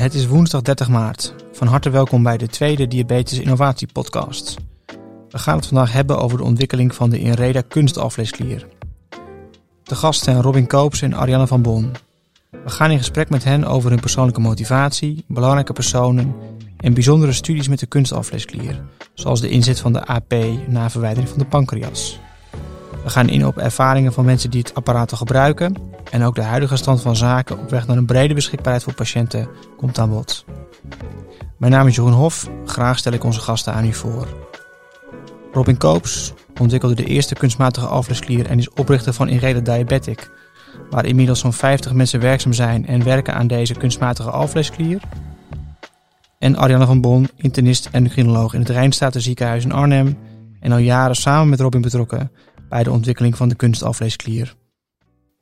Het is woensdag 30 maart. Van harte welkom bij de tweede Diabetes Innovatie Podcast. We gaan het vandaag hebben over de ontwikkeling van de Inreda kunstalvleesklier. De gasten zijn Robin Koops en Ariane van Bon. We gaan in gesprek met hen over hun persoonlijke motivatie, belangrijke personen en bijzondere studies met de kunstalvleesklier, zoals de inzet van de AP na verwijdering van de pancreas. We gaan in op ervaringen van mensen die het apparaat al gebruiken en ook de huidige stand van zaken op weg naar een brede beschikbaarheid voor patiënten komt aan bod. Mijn naam is Jeroen Hof, graag stel ik onze gasten aan u voor. Robin Koops ontwikkelde de eerste kunstmatige alvleesklier en is oprichter van Inreda Diabetic, waar inmiddels zo'n 50 mensen werkzaam zijn en werken aan deze kunstmatige alvleesklier. En Ariane van Bon, internist en endocrinoloog in het Rijnstaten ziekenhuis in Arnhem en al jaren samen met Robin betrokken bij de ontwikkeling van de kunstalvleesklier.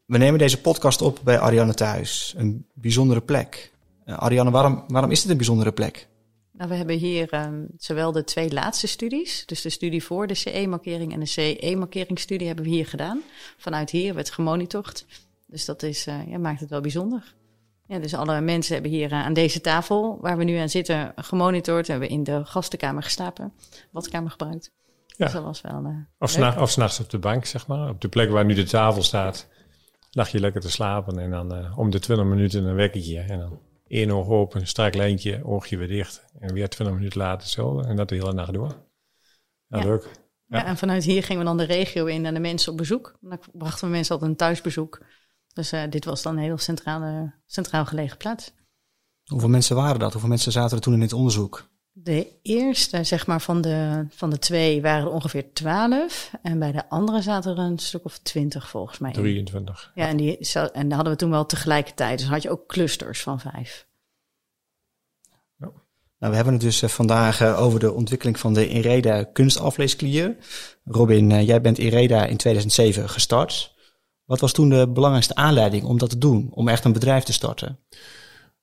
We nemen deze podcast op bij Ariane thuis, een bijzondere plek. Uh, Ariane, waarom, waarom is dit een bijzondere plek? Nou, we hebben hier um, zowel de twee laatste studies, dus de studie voor de CE-markering en de CE-markeringsstudie hebben we hier gedaan. Vanuit hier werd gemonitord. Dus dat is, uh, ja, maakt het wel bijzonder. Ja, dus alle mensen hebben hier uh, aan deze tafel, waar we nu aan zitten, gemonitord. We hebben in de gastenkamer geslapen, badkamer gebruikt. Ja. Dus dat was wel uh, of, s'nachts, of s'nachts op de bank, zeg maar. Op de plek waar nu de tafel staat, lag je lekker te slapen. En dan uh, om de 20 minuten een wekkertje. En dan één oog open, strak lijntje, oogje weer dicht. En weer 20 minuten later zo. En dat de hele nacht door. Ja, Ja. leuk. Ja. Ja. en vanuit hier gingen we dan de regio in en de mensen op bezoek. Dan brachten we mensen altijd een thuisbezoek. Dus uh, dit was dan een heel centrale, centraal gelegen plaats. Hoeveel mensen waren dat? Hoeveel mensen zaten er toen in dit onderzoek? De eerste, zeg maar, van de, van de twee waren er ongeveer twaalf. En bij de andere zaten er een stuk of twintig volgens mij. in. 23. Ja, en, die, en dan hadden we toen wel tegelijkertijd. Dus dan had je ook clusters van vijf. Nou, we hebben het dus eh, vandaag eh, over de ontwikkeling van de Inreda kunstalvleesklier. Robin, eh, jij bent Inreda in 2007 gestart. Wat was toen de belangrijkste aanleiding om dat te doen? Om echt een bedrijf te starten?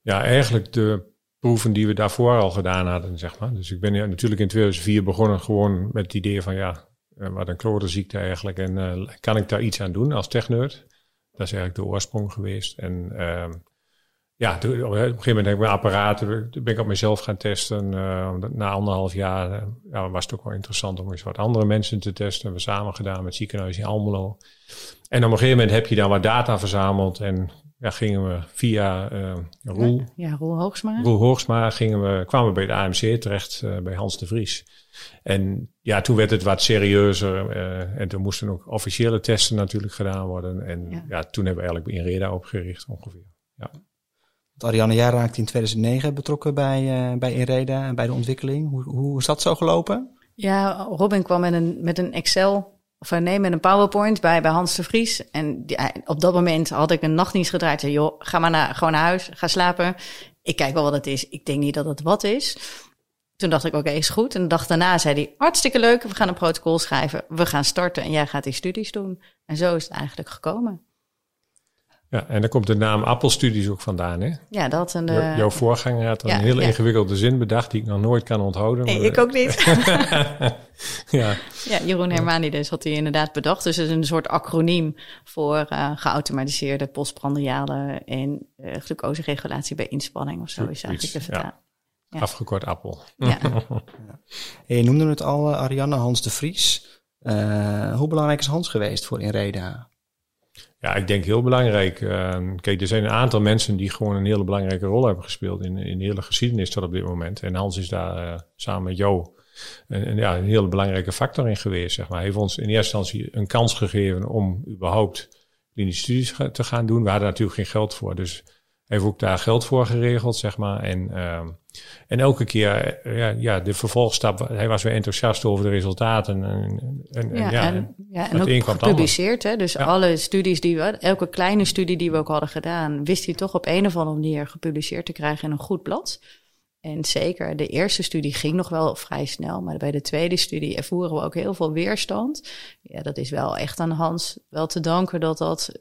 Ja, eigenlijk de proeven die we daarvoor al gedaan hadden, zeg maar. Dus ik ben ja, natuurlijk in 2004 begonnen gewoon met het idee van ja, eh, wat een klotenziekte eigenlijk. En eh, kan ik daar iets aan doen als techneut? Dat is eigenlijk de oorsprong geweest. En ehm, ja, op een gegeven moment heb ik mijn apparaten, ben ik op mezelf gaan testen. Eh, na anderhalf jaar ja, was het ook wel interessant om eens wat andere mensen te testen. we samen gedaan met ziekenhuis in Almelo. En op een gegeven moment heb je dan wat data verzameld en ja, gingen we via eh Roel, Ja, Roel Hoogsma. Roel Hoogsma gingen we, kwamen we bij het AMC terecht, eh, bij Hans de Vries. En ja, toen werd het wat serieuzer. eh, en toen moesten ook officiële testen natuurlijk gedaan worden. En Ja. ja, toen hebben we eigenlijk Inreda opgericht ongeveer. Want Ariane, jij raakte in 2009 betrokken bij, eh, bij Inreda en bij de ontwikkeling. Hoe, hoe is dat zo gelopen? Ja, Robin kwam met een, met een Excel, of eh, nee, met een PowerPoint bij, bij Hans de Vries. En hij- op dat moment had ik een nachtdienst gedraaid. Zei, joh, ga maar naar, gewoon naar huis, ga slapen. Ik kijk wel wat het is. Ik denk niet dat het wat is. Toen dacht ik, oké, is goed. En de dag daarna zei hij, hartstikke leuk, we gaan een protocol schrijven. We gaan starten en jij gaat die studies doen. En zo is het eigenlijk gekomen. Ja, en daar komt de naam Appelstudies ook vandaan. Hè? Ja, dat en Jou- de... Jouw voorganger had ja, een hele ja. ingewikkelde zin bedacht die ik nog nooit kan onthouden. Nee, maar- ik ook niet. ja, Ja, Jeroen Hermanides had hij inderdaad bedacht. Dus het is een soort acroniem voor eh, geautomatiseerde postprandiale en eh glucoseregulatie bij inspanning of zo is eigenlijk de vertaling. Ja. afgekort appel. Ja. Je noemde het al, eh, Ariane, Hans de Vries. Eh, hoe belangrijk is Hans geweest voor Inreda? Ja, ik denk heel belangrijk. Eh, kijk, er zijn een aantal mensen die gewoon een hele belangrijke rol hebben gespeeld in, in de hele geschiedenis tot op dit moment. En Hans is daar eh, samen met jou een, ja, een hele belangrijke factor in geweest. Zeg maar. Hij heeft ons in eerste instantie een kans gegeven om überhaupt klinische studies te gaan doen. We hadden natuurlijk geen geld voor, dus heeft ook daar geld voor geregeld, zeg maar. En, ehm, en elke keer, eh, ja, ja, de vervolgstap, hij was weer enthousiast over de resultaten. En, en, en Ja, en, ja, en ook gepubliceerd. Hè? Dus Ja. alle studies die we, elke kleine studie die we ook hadden gedaan, wist hij toch op een of andere manier gepubliceerd te krijgen in een goed blad. En zeker de eerste studie ging nog wel vrij snel, maar bij de tweede studie ervoeren we ook heel veel weerstand. Ja, dat is wel echt aan Hans wel te danken dat dat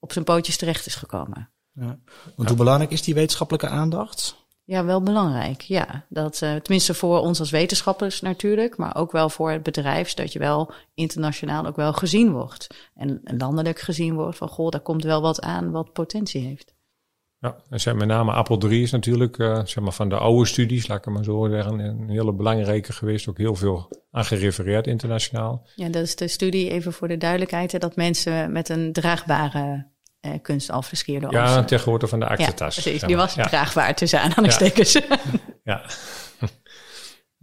op zijn pootjes terecht is gekomen. Ja. Want hoe belangrijk is die wetenschappelijke aandacht? Ja, wel belangrijk. Ja, dat uh, tenminste voor ons als wetenschappers natuurlijk, maar ook wel voor het bedrijf, zodat je wel internationaal ook wel gezien wordt en landelijk gezien wordt van goh, daar komt wel wat aan wat potentie heeft. Ja, en zijn met name Apple 3 is natuurlijk, uh, zeg maar van de oude studies, laat ik het maar zo zeggen, een hele belangrijke geweest. Ook heel veel aan gerefereerd internationaal. Ja, dat is de studie, even voor de duidelijkheid, dat mensen met een draagbare uh, kunstalfreskeerde Ja, tegenwoordig van de actetas. Ja, precies, die was ja. draagbaar tussen aanhalingstekens. Ja. ja.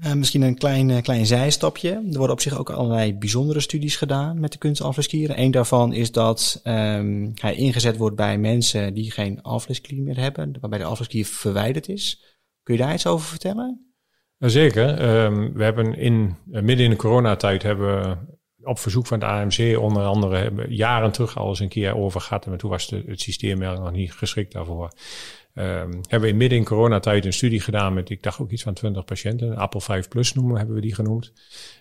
Uh, misschien een klein, uh, klein zijstapje. Er worden op zich ook allerlei bijzondere studies gedaan met de kunstalvleesklieren. Eén daarvan is dat um, hij ingezet wordt bij mensen die geen alvleesklier meer hebben, waarbij de alvleesklier verwijderd is. Kun je daar iets over vertellen? Zeker. Um, we hebben in, midden in de coronatijd hebben we op verzoek van het AMC onder andere hebben jaren terug al eens een keer over gehad. En toen was de, het systeem nog niet geschikt daarvoor. Um, hebben we midden in coronatijd een studie gedaan met, ik dacht ook iets van 20 patiënten. Apple 5 Plus noemen, hebben we die genoemd.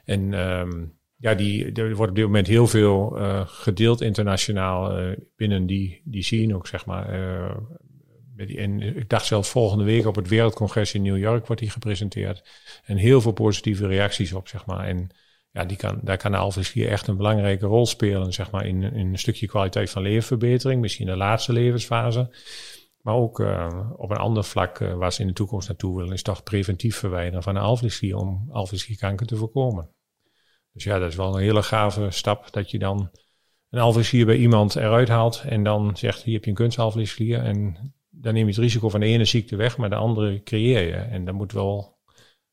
En um, ja, die, er wordt op dit moment heel veel uh, gedeeld internationaal uh, binnen die, die scene ook, zeg maar. En ik dacht zelfs volgende week op het Wereldcongres in New York wordt die gepresenteerd. En heel veel positieve reacties op, zeg maar. En ja, die kan, daar kan hier echt een belangrijke rol spelen, zeg maar, in, in een stukje kwaliteit van levenverbetering, misschien de laatste levensfase. Maar ook uh, op een ander vlak uh, waar ze in de toekomst naartoe willen, is toch preventief verwijderen van de alvleesklier om alvleesklierkanker te voorkomen. Dus ja, dat is wel een hele gave stap dat je dan een alvleesklier bij iemand eruit haalt en dan zegt, hier heb je een kunstalvleesklier en dan neem je het risico van de ene ziekte weg, maar de andere creëer je. En dat moet wel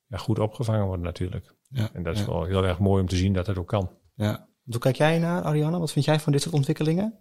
goed opgevangen worden natuurlijk. Ja, en dat is ja. wel heel erg mooi om te zien dat het ook kan. Ja. Hoe kijk jij naar, Ariane? Wat vind jij van dit soort ontwikkelingen?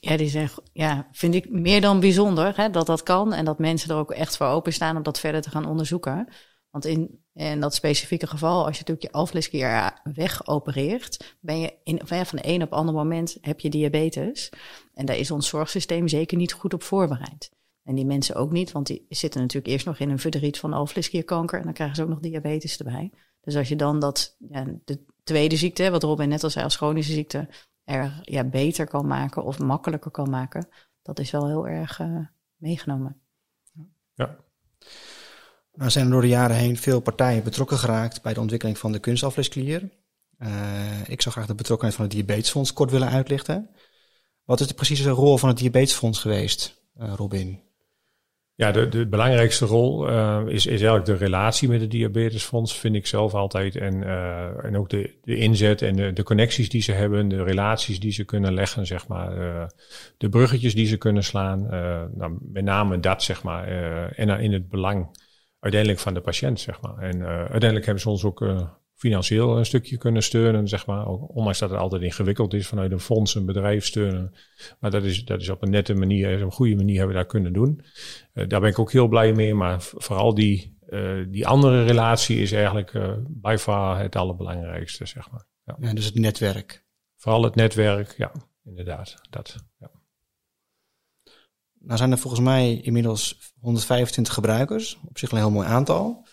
Ja, die zijn, ja, vind ik meer dan bijzonder hè, dat dat kan. En dat mensen er ook echt voor openstaan om dat verder te gaan onderzoeken. Want in, in dat specifieke geval, als je natuurlijk je alvleesklier wegopereert, ben je in, van de een op ander moment heb je diabetes. En daar is ons zorgsysteem zeker niet goed op voorbereid. En die mensen ook niet, want die zitten natuurlijk eerst nog in een verdriet van alvleesklierkanker en dan krijgen ze ook nog diabetes erbij. Dus als je dan dat, ja, de tweede ziekte, wat Robin net al zei als chronische ziekte, er ja, beter kan maken of makkelijker kan maken, dat is wel heel erg uh, meegenomen. Ja. Nou zijn er door de jaren heen veel partijen betrokken geraakt bij de ontwikkeling van de kunstalvleesklier. Uh, ik zou graag de betrokkenheid van het Diabetesfonds kort willen uitlichten. Wat is de precieze rol van het Diabetesfonds geweest, uh, Robin? Ja, de, de belangrijkste rol uh, is, is eigenlijk de relatie met het diabetesfonds, vind ik zelf altijd. En, uh, en ook de, de inzet en de, de connecties die ze hebben, de relaties die ze kunnen leggen, zeg maar. Uh, de bruggetjes die ze kunnen slaan. nou, met name dat, zeg maar. en in het belang uiteindelijk van de patiënt, zeg maar. En uiteindelijk hebben ze ons ook financieel een stukje kunnen steunen, zeg maar. Ook, ondanks dat het altijd ingewikkeld is vanuit een fonds een bedrijf steunen. Maar dat is, dat is op een nette manier, op een goede manier hebben we dat kunnen doen. Uh, daar ben ik ook heel blij mee. Maar vooral die, uh, die andere relatie is eigenlijk uh, by far het allerbelangrijkste, zeg maar. Ja. ja, dus het netwerk. Vooral het netwerk, ja, inderdaad. Dat, ja. Nou zijn er volgens mij inmiddels 125 gebruikers. Op zich een heel mooi aantal.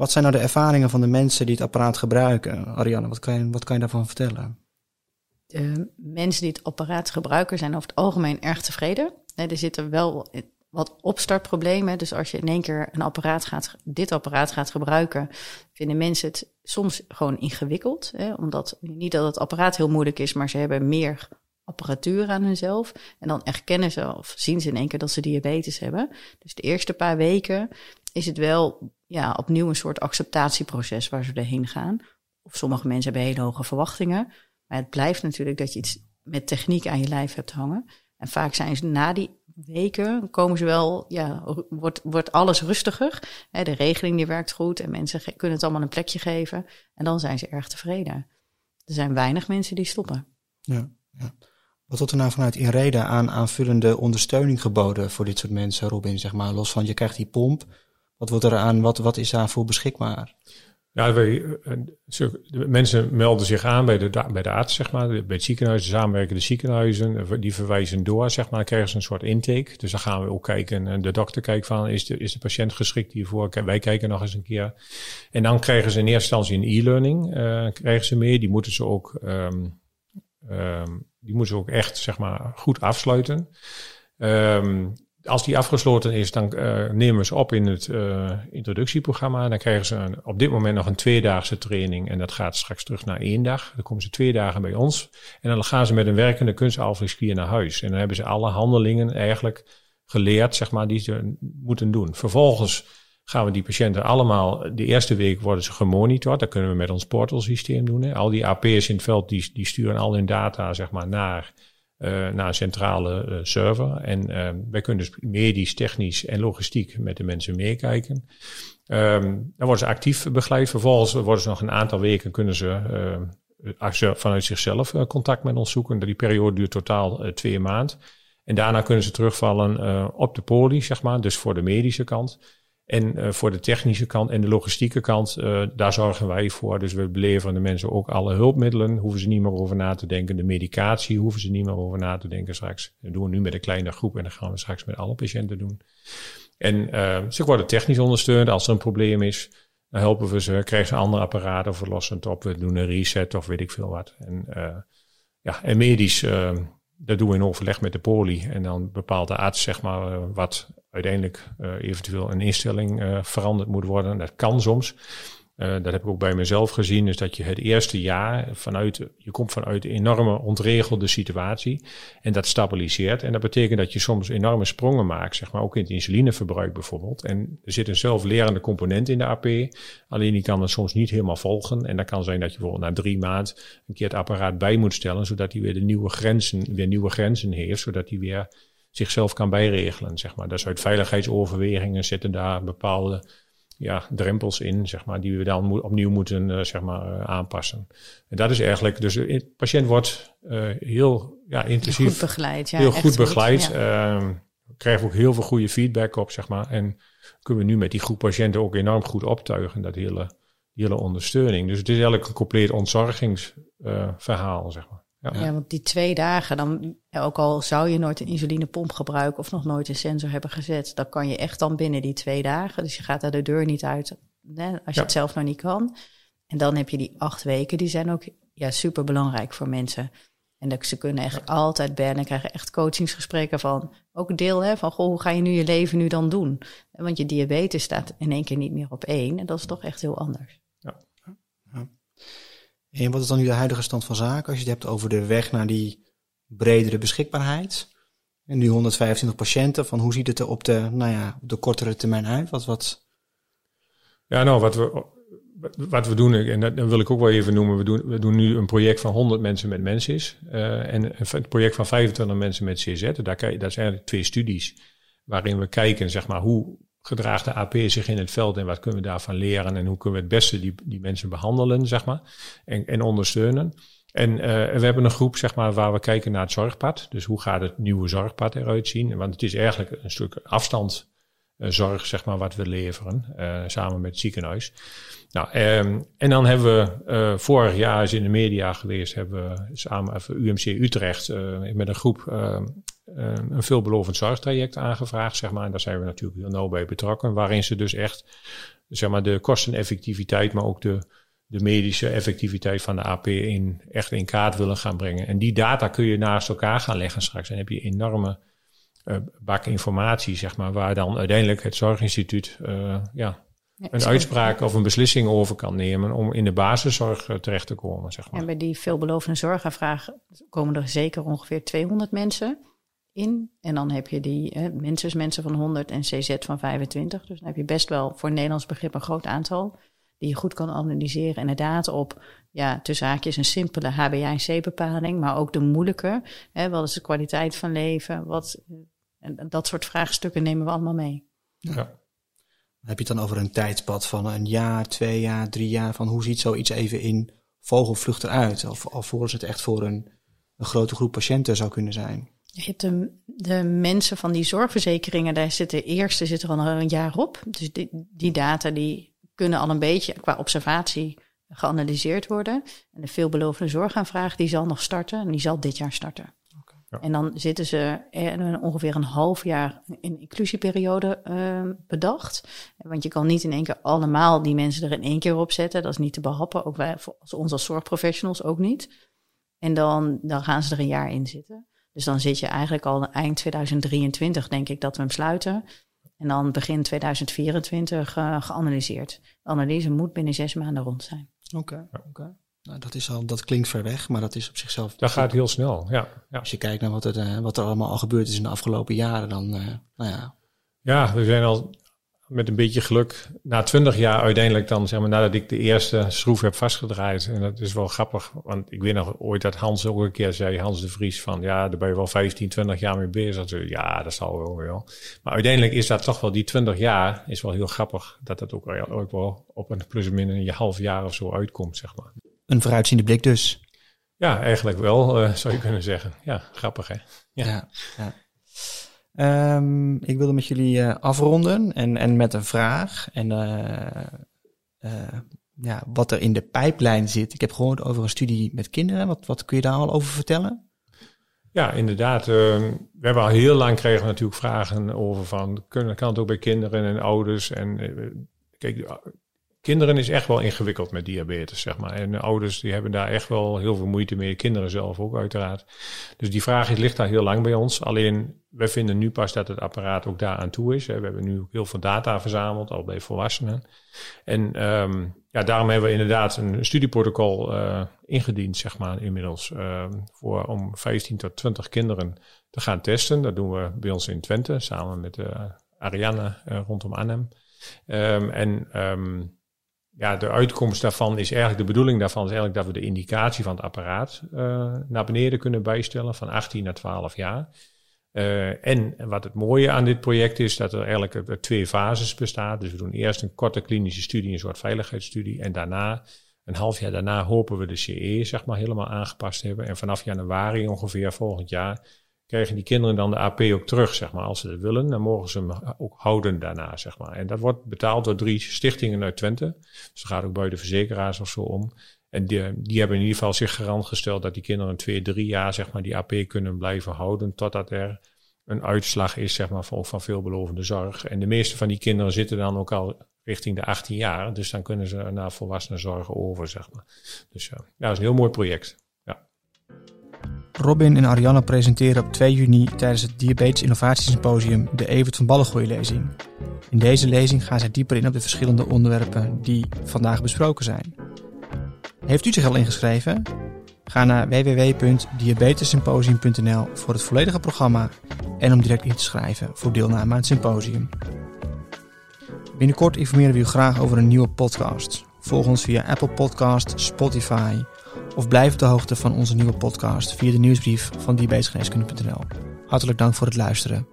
Wat zijn nou de ervaringen van de mensen die het apparaat gebruiken? Ariane, wat kan je, wat kan je daarvan vertellen? Mensen die het apparaat gebruiken zijn over het algemeen erg tevreden. Er zitten wel wat opstartproblemen. Dus als je in één keer een apparaat gaat, dit apparaat gaat gebruiken, vinden mensen het soms gewoon ingewikkeld. Hè? Omdat niet dat het apparaat heel moeilijk is, maar ze hebben meer apparatuur aan hunzelf. En dan erkennen ze of zien ze in één keer dat ze diabetes hebben. Dus de eerste paar weken is het wel ja, opnieuw een soort acceptatieproces waar ze doorheen gaan. Of sommige mensen hebben hele hoge verwachtingen. Maar het blijft natuurlijk dat je iets met techniek aan je lijf hebt hangen. En vaak zijn ze na die weken, komen ze wel, ja, wordt, wordt alles rustiger. De regeling die werkt goed en mensen kunnen het allemaal een plekje geven. En dan zijn ze erg tevreden. Er zijn weinig mensen die stoppen. Ja, ja. Wat wordt er nou vanuit Inreda aan aanvullende ondersteuning geboden voor dit soort mensen, Robin? Zeg maar, los van je krijgt die pomp, wat wordt er aan, wat, wat is daarvoor beschikbaar? Ja, wij, eh, mensen melden zich aan bij de, bij de arts, zeg maar, bij het ziekenhuis, de ziekenhuizen, eh, die verwijzen door, zeg maar, dan krijgen ze een soort intake. Dus dan gaan we ook kijken, en de dokter kijkt van, is de, is de patiënt geschikt hiervoor? Wij kijken nog eens een keer. En dan krijgen ze in eerste instantie een e-learning, uh, krijgen ze mee. Die moeten ze ook, um, um, die moeten ze ook echt, zeg maar, goed afsluiten. Um, als die afgesloten is, dan uh, nemen we ze op in het uh, introductieprogramma. Dan krijgen ze een, op dit moment nog een tweedaagse training. En dat gaat straks terug naar één dag. Dan komen ze twee dagen bij ons. En dan gaan ze met een werkende kunstalvleesklier naar huis. En dan hebben ze alle handelingen eigenlijk geleerd, zeg maar, die ze moeten doen. Vervolgens gaan we die patiënten allemaal, de eerste week worden ze gemonitord. Dat kunnen we met ons portalsysteem doen. Al die AP's in het veld, die, die sturen al hun data, zeg maar, naar, naar een centrale uh, server. En uh, wij kunnen dus medisch, technisch en logistiek met de mensen meekijken. Um, dan worden ze actief begeleid. Vervolgens worden ze nog een aantal weken kunnen ze uh, vanuit zichzelf contact met ons zoeken. Die periode duurt totaal twee maanden. En daarna kunnen ze terugvallen op de poli, zeg maar, dus voor de medische kant. En voor de technische kant en de logistieke kant, daar zorgen wij voor. Dus we beleveren de mensen ook alle hulpmiddelen. Hoeven ze niet meer over na te denken. De medicatie hoeven ze niet meer over na te denken straks. Dat doen we nu met een kleine groep en dat gaan we straks met alle patiënten doen. En uh, ze worden technisch ondersteund als er een probleem is. Dan helpen we ze, krijgen ze andere apparaten verlossend op. We doen een reset of weet ik veel wat. En, ja, en medisch, dat doen we in overleg met de poli. En dan bepaalt de arts zeg maar wat uiteindelijk eventueel een instelling veranderd moet worden. Dat kan soms. Uh, dat heb ik ook bij mezelf gezien, is dat je het eerste jaar vanuit, je komt vanuit een enorme ontregelde situatie en dat stabiliseert. En dat betekent dat je soms enorme sprongen maakt, zeg maar ook in het insulineverbruik bijvoorbeeld. En er zit een zelflerende component in de AP, alleen die kan het soms niet helemaal volgen. En dat kan zijn dat je bijvoorbeeld na drie maanden een keer het apparaat bij moet stellen, zodat hij weer de nieuwe grenzen, weer nieuwe grenzen heeft, zodat hij weer zichzelf kan bijregelen, zeg maar. Dus uit veiligheidsoverwegingen zitten daar bepaalde ja, drempels in, zeg maar, die we dan opnieuw moeten uh, zeg maar, uh, aanpassen. En dat is eigenlijk, dus de patiënt wordt uh, heel ja, intensief. Goed begeleid, ja. Heel goed begeleid. Goed, ja. Ehm, krijgen ook heel veel goede feedback op, zeg maar. En kunnen we nu met die groep patiënten ook enorm goed optuigen, dat hele, hele ondersteuning. Dus het is eigenlijk een compleet ontzorgingsverhaal, zeg maar. Ja. ja, want die twee dagen, dan, ook al zou je nooit een insulinepomp gebruiken of nog nooit een sensor hebben gezet, dan kan je echt dan binnen die twee dagen. Dus je gaat daar de deur niet uit hè, als je ja. het zelf nog niet kan. En dan heb je die acht weken, die zijn ook ja, super belangrijk voor mensen. En dat ze kunnen echt ja. altijd bellen, krijgen echt coachingsgesprekken van, ook deel hè, van, goh, hoe ga je nu je leven nu dan doen? Want je diabetes staat in één keer niet meer op één en dat is toch echt heel anders. Ja. En wat is dan nu de huidige stand van zaken als je het hebt over de weg naar die bredere beschikbaarheid? En nu 125 patiënten, van hoe ziet het er op de, nou ja, op de kortere termijn uit? Wat, wat... Ja, nou, wat we, wat we doen, en dat, wil ik ook wel even noemen, we doen, we doen nu een project van 100 mensen met mensis uh, en een project van 25 mensen met CZ. Daar, dat zijn eigenlijk twee studies waarin we kijken, zeg maar, hoe gedraagt de AP zich in het veld en wat kunnen we daarvan leren en hoe kunnen we het beste die, die mensen behandelen, zeg maar, en, en ondersteunen. En uh, we hebben een groep, zeg maar, waar we kijken naar het zorgpad. Dus hoe gaat het nieuwe zorgpad eruit zien? Want het is eigenlijk een stuk afstand uh, zorg, zeg maar, wat we leveren, uh, samen met het ziekenhuis. Nou, um, en dan hebben we, vorig jaar is in de media geweest, hebben we samen UMC Utrecht met een groep een veelbelovend zorgtraject aangevraagd, zeg maar. En daar zijn we natuurlijk heel nauw bij betrokken, waarin ze dus echt, zeg maar, de kosteneffectiviteit, maar ook de, de medische effectiviteit van de AP in, echt in kaart willen gaan brengen. En die data kun je naast elkaar gaan leggen straks. En heb je enorme uh, bak informatie, zeg maar, waar dan uiteindelijk het zorginstituut, uh, ja, een uitspraak of een beslissing over kan nemen om in de basiszorg terecht te komen. Zeg maar. En bij die veelbelovende zorgaanvraag komen er zeker ongeveer 200 mensen in. En dan heb je die eh, mensen, mensen van 100 en CZ van 25. Dus dan heb je best wel voor Nederlands begrip een groot aantal. Die je goed kan analyseren. Inderdaad op, ja, tussen haakjes een simpele HbA1c-bepaling. Maar ook de moeilijke. Hè, wat is de kwaliteit van leven? Wat, en dat soort vraagstukken nemen we allemaal mee. Ja. Heb je het dan over een tijdspad van een jaar, twee jaar, drie jaar? Van hoe ziet zoiets even in vogelvlucht eruit? Of alvorens het echt voor een, een grote groep patiënten zou kunnen zijn? Je hebt de, de mensen van die zorgverzekeringen, daar zit de eerste zit er al een jaar op. Dus die, die data die kunnen al een beetje qua observatie geanalyseerd worden. En de veelbelovende zorgaanvraag die zal nog starten en die zal dit jaar starten. Okay, ja. En dan zitten ze ongeveer een half jaar in inclusieperiode uh, bedacht. Want je kan niet in één keer allemaal die mensen er in één keer op zetten. Dat is niet te behappen. Ook wij, als ons als zorgprofessionals ook niet. En dan, dan gaan ze er een jaar in zitten. Dus dan zit je eigenlijk al eind 2023, denk ik, dat we hem sluiten. En dan begin 2024 uh, geanalyseerd. De analyse moet binnen zes maanden rond zijn. Oké, okay, oké. Okay. Nou, dat, is al, dat klinkt ver weg, maar dat is op zichzelf... Dat gaat heel snel, ja. ja. Als je kijkt naar wat, het, uh, wat er allemaal al gebeurd is in de afgelopen jaren, dan, uh, nou ja... Ja, we zijn al met een beetje geluk na twintig jaar uiteindelijk dan, zeg maar, nadat ik de eerste schroef heb vastgedraaid. En dat is wel grappig, want ik weet nog ooit dat Hans ook een keer zei, Hans de Vries, van ja, daar ben je wel 15, 20 jaar mee bezig. Dus, ja, dat zal wel wel. Maar uiteindelijk is dat toch wel, die 20 jaar is wel heel grappig, dat dat ook, ook wel op een plus of min een half jaar of zo uitkomt, zeg maar. Een vooruitziende blik dus. Ja, eigenlijk wel, uh, zou je kunnen zeggen. Ja, grappig hè. Ja, ja. ja. Um, ik wilde met jullie uh, afronden en, en met een vraag. En uh, uh, ja, wat er in de pijplijn zit. Ik heb gehoord over een studie met kinderen. Wat, wat kun je daar al over vertellen? Ja, inderdaad. we hebben al heel lang kregen natuurlijk vragen over van... Kunnen, kan het ook bij kinderen en ouders? En kijk, kinderen is echt wel ingewikkeld met diabetes, zeg maar. En ouders die hebben daar echt wel heel veel moeite mee. Kinderen zelf ook uiteraard. Dus die vraag ligt daar heel lang bij ons. Alleen, wij vinden nu pas dat het apparaat ook daar aan toe is. We hebben nu heel veel data verzameld, al bij volwassenen. En um, ja, daarom hebben we inderdaad een studieprotocol uh, ingediend, zeg maar, inmiddels. Uh, voor om 15 tot 20 kinderen te gaan testen. Dat doen we bij ons in Twente, samen met uh, Ariane rondom Arnhem. Um, en um, ja, de uitkomst daarvan is eigenlijk, de bedoeling daarvan is eigenlijk dat we de indicatie van het apparaat uh, naar beneden kunnen bijstellen van 18 naar 12 jaar. Uh, en wat het mooie aan dit project is, dat er eigenlijk twee fases bestaat. Dus we doen eerst een korte klinische studie, een soort veiligheidsstudie. En daarna, een half jaar daarna, hopen we de CE zeg maar helemaal aangepast hebben. En vanaf januari ongeveer volgend jaar krijgen die kinderen dan de AP ook terug, zeg maar. Als ze dat willen, dan mogen ze hem ook houden daarna, zeg maar. En dat wordt betaald door drie stichtingen uit Twente. Dus dat gaat ook bij de verzekeraars of zo om. En die, die hebben in ieder geval zich garant gesteld dat die kinderen twee, drie jaar, zeg maar, die AP kunnen blijven houden. Totdat er een uitslag is, zeg maar, van, van veelbelovende zorg. En de meeste van die kinderen zitten dan ook al richting de 18 jaar. Dus dan kunnen ze naar volwassenenzorg over, zeg maar. Dus ja, dat is een heel mooi project. Robin en Arianne presenteren op 2 juni tijdens het Diabetes Innovatiesymposium de Evert van Ballengooi lezing. In deze lezing gaan zij dieper in op de verschillende onderwerpen die vandaag besproken zijn. Heeft u zich al ingeschreven? Ga naar www.diabetessymposium.nl voor het volledige programma en om direct in te schrijven voor deelname aan het symposium. Binnenkort informeren we u graag over een nieuwe podcast. Volg ons via Apple Podcast, Spotify of blijf op de hoogte van onze nieuwe podcast via de nieuwsbrief van diabetesgeneeskunde.nl. Hartelijk dank voor het luisteren.